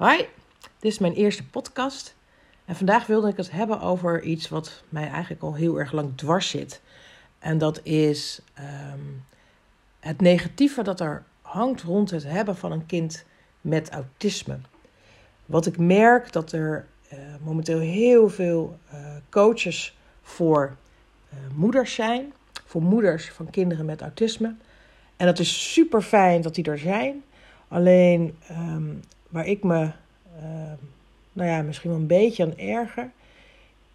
Hoi, dit is mijn eerste podcast. En vandaag wilde ik het hebben over iets wat mij eigenlijk al heel erg lang dwars zit. En dat is ehm, het negatieve dat er hangt rond het hebben van een kind met autisme. Wat ik merk dat er uh, momenteel heel veel uh, coaches voor uh, moeders zijn. Voor moeders van kinderen met autisme. En dat is super fijn dat die er zijn. Alleen um, waar ik me, uh, nou ja, misschien wel een beetje aan erger,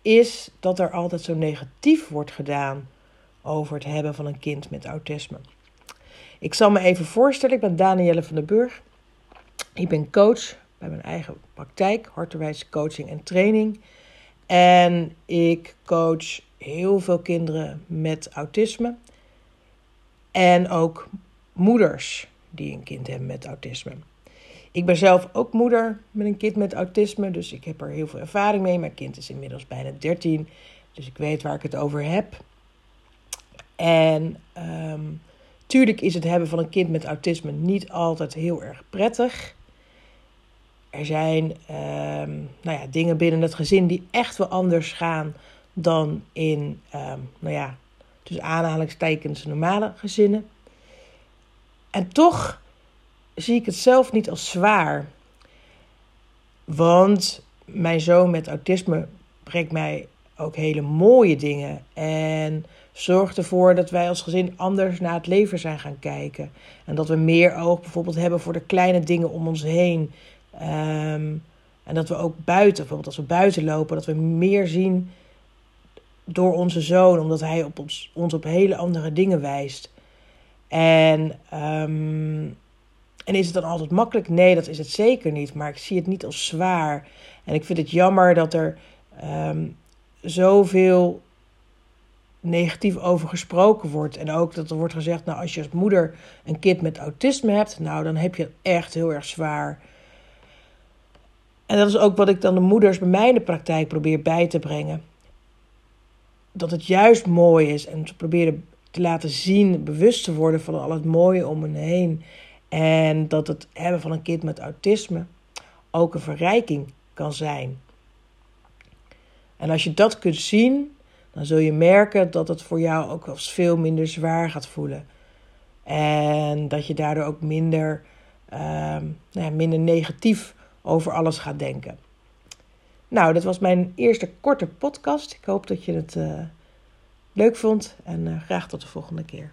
is dat er altijd zo negatief wordt gedaan over het hebben van een kind met autisme. Ik zal me even voorstellen, ik ben Danielle van der Burg. Ik ben coach bij mijn eigen praktijk, Harterwijs Coaching en Training. En ik coach heel veel kinderen met autisme. En ook moeders die een kind hebben met autisme. Ik ben zelf ook moeder met een kind met autisme, dus ik heb er heel veel ervaring mee. Mijn kind is inmiddels bijna 13, dus ik weet waar ik het over heb. En um, tuurlijk is het hebben van een kind met autisme niet altijd heel erg prettig. Er zijn um, nou ja, dingen binnen het gezin die echt wel anders gaan dan in, um, nou ja, dus aanhalingstekens normale gezinnen. En toch zie ik het zelf niet als zwaar. Want mijn zoon met autisme brengt mij ook hele mooie dingen. En zorgt ervoor dat wij als gezin anders naar het leven zijn gaan kijken. En dat we meer oog bijvoorbeeld hebben voor de kleine dingen om ons heen. Um, en dat we ook buiten, bijvoorbeeld als we buiten lopen, dat we meer zien door onze zoon, omdat hij op ons, ons op hele andere dingen wijst. En um, en is het dan altijd makkelijk? Nee, dat is het zeker niet. Maar ik zie het niet als zwaar. En ik vind het jammer dat er um, zoveel negatief over gesproken wordt. En ook dat er wordt gezegd, nou als je als moeder een kind met autisme hebt, nou dan heb je het echt heel erg zwaar. En dat is ook wat ik dan de moeders bij mij in de praktijk probeer bij te brengen. Dat het juist mooi is en ze proberen te laten zien, bewust te worden van al het mooie om hen heen. En dat het hebben van een kind met autisme ook een verrijking kan zijn. En als je dat kunt zien, dan zul je merken dat het voor jou ook wel veel minder zwaar gaat voelen. En dat je daardoor ook minder, uh, nou ja, minder negatief over alles gaat denken. Nou, dat was mijn eerste korte podcast. Ik hoop dat je het uh, leuk vond en uh, graag tot de volgende keer.